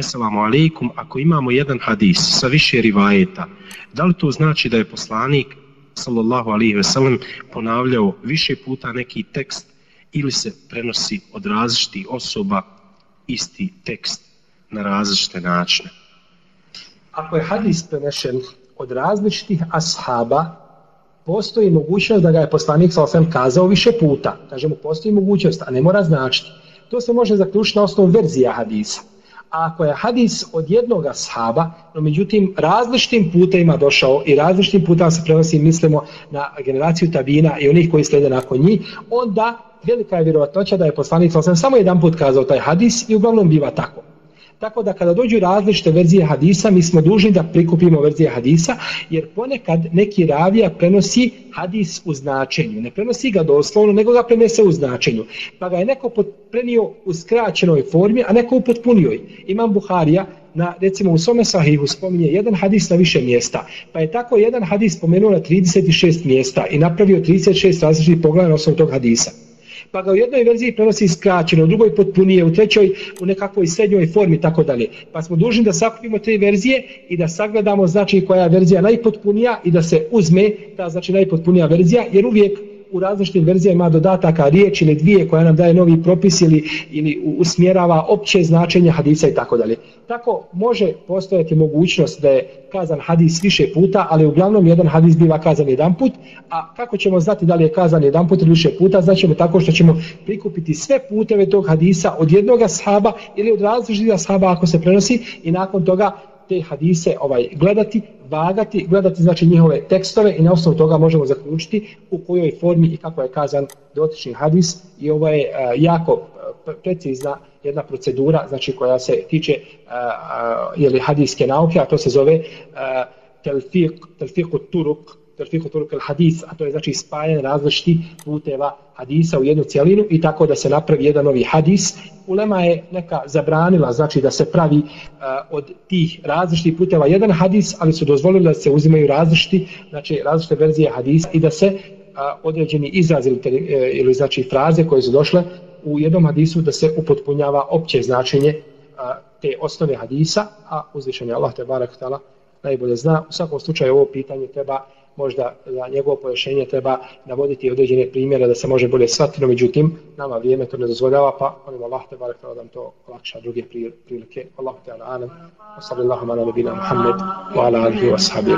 Esselamu alaikum, ako imamo jedan hadis sa više rivajeta, da li to znači da je poslanik sallallahu alaihi ve sellem ponavljao više puta neki tekst ili se prenosi od različitih osoba isti tekst na različite načine? Ako je hadis prenešen od različitih ashaba, postoji mogućnost da ga je poslanik sa osam kazao više puta. Kažemo, postoji mogućnost, a ne mora značiti. To se može zaključiti na osnovu verzija hadisa. A ako je hadis od jednog ashaba, no međutim različitim putima došao i različitim putima se prenosi, mislimo na generaciju tabina i onih koji slede nakon njih, onda velika je vjerovatnoća da je poslanik sam samo jedan put kazao taj hadis i uglavnom biva tako. Tako da kada dođu različite verzije hadisa, mi smo dužni da prikupimo verzije hadisa, jer ponekad neki ravija prenosi hadis u značenju. Ne prenosi ga doslovno, nego ga prenese u značenju. Pa ga je neko prenio u skraćenoj formi, a neko u potpunijoj. Imam Buharija, na, recimo u svome sahihu spominje jedan hadis na više mjesta. Pa je tako jedan hadis spomenuo na 36 mjesta i napravio 36 različitih pogleda na osnovu tog hadisa pa ga u jednoj verziji prenosi skraćeno, u drugoj potpunije, u trećoj u nekakvoj srednjoj formi tako dalje. Pa smo dužni da sakupimo te verzije i da sagledamo znači koja je verzija najpotpunija i da se uzme ta znači najpotpunija verzija, jer uvijek u različitim verzijama ima dodataka riječ ili dvije koja nam daje novi propis ili, ili usmjerava opće značenje hadisa i tako dalje. Tako može postojati mogućnost da je kazan hadis više puta, ali uglavnom jedan hadis biva kazan jedan put, a kako ćemo znati da li je kazan jedan put ili više puta, znaćemo tako što ćemo prikupiti sve puteve tog hadisa od jednog ashaba ili od različitih sahaba ako se prenosi i nakon toga te hadise ovaj gledati, vagati, gledati znači njihove tekstove i na osnovu toga možemo zaključiti u kojoj formi i kako je kazan dotični hadis i ovo je uh, jako e, precizna jedna procedura znači koja se tiče e, uh, uh, jeli, hadijske nauke, a to se zove uh, telfiq, telfiq turuk, terfihu turuk al hadis, a to je znači spajanje različitih puteva hadisa u jednu cijelinu i tako da se napravi jedan novi hadis. Ulema je neka zabranila znači da se pravi uh, od tih različitih puteva jedan hadis, ali su dozvolili da se uzimaju različiti, znači različite verzije hadisa i da se uh, određeni izraz ili, uh, ili znači fraze koje su došle u jednom hadisu da se upotpunjava opće značenje uh, te osnove hadisa, a uzvišenje Allah te barak tala najbolje zna. U svakom slučaju ovo pitanje treba možda za njegovo pojašenje treba navoditi određene primjere da se može bolje shvatiti, no međutim, nama vrijeme to ne dozvoljava, pa molim Allah te barek da nam to lakša druge prilike. Allahu te ala anam, wa sallallahu ala nabina Muhammed, wa ala alihi wa sahabi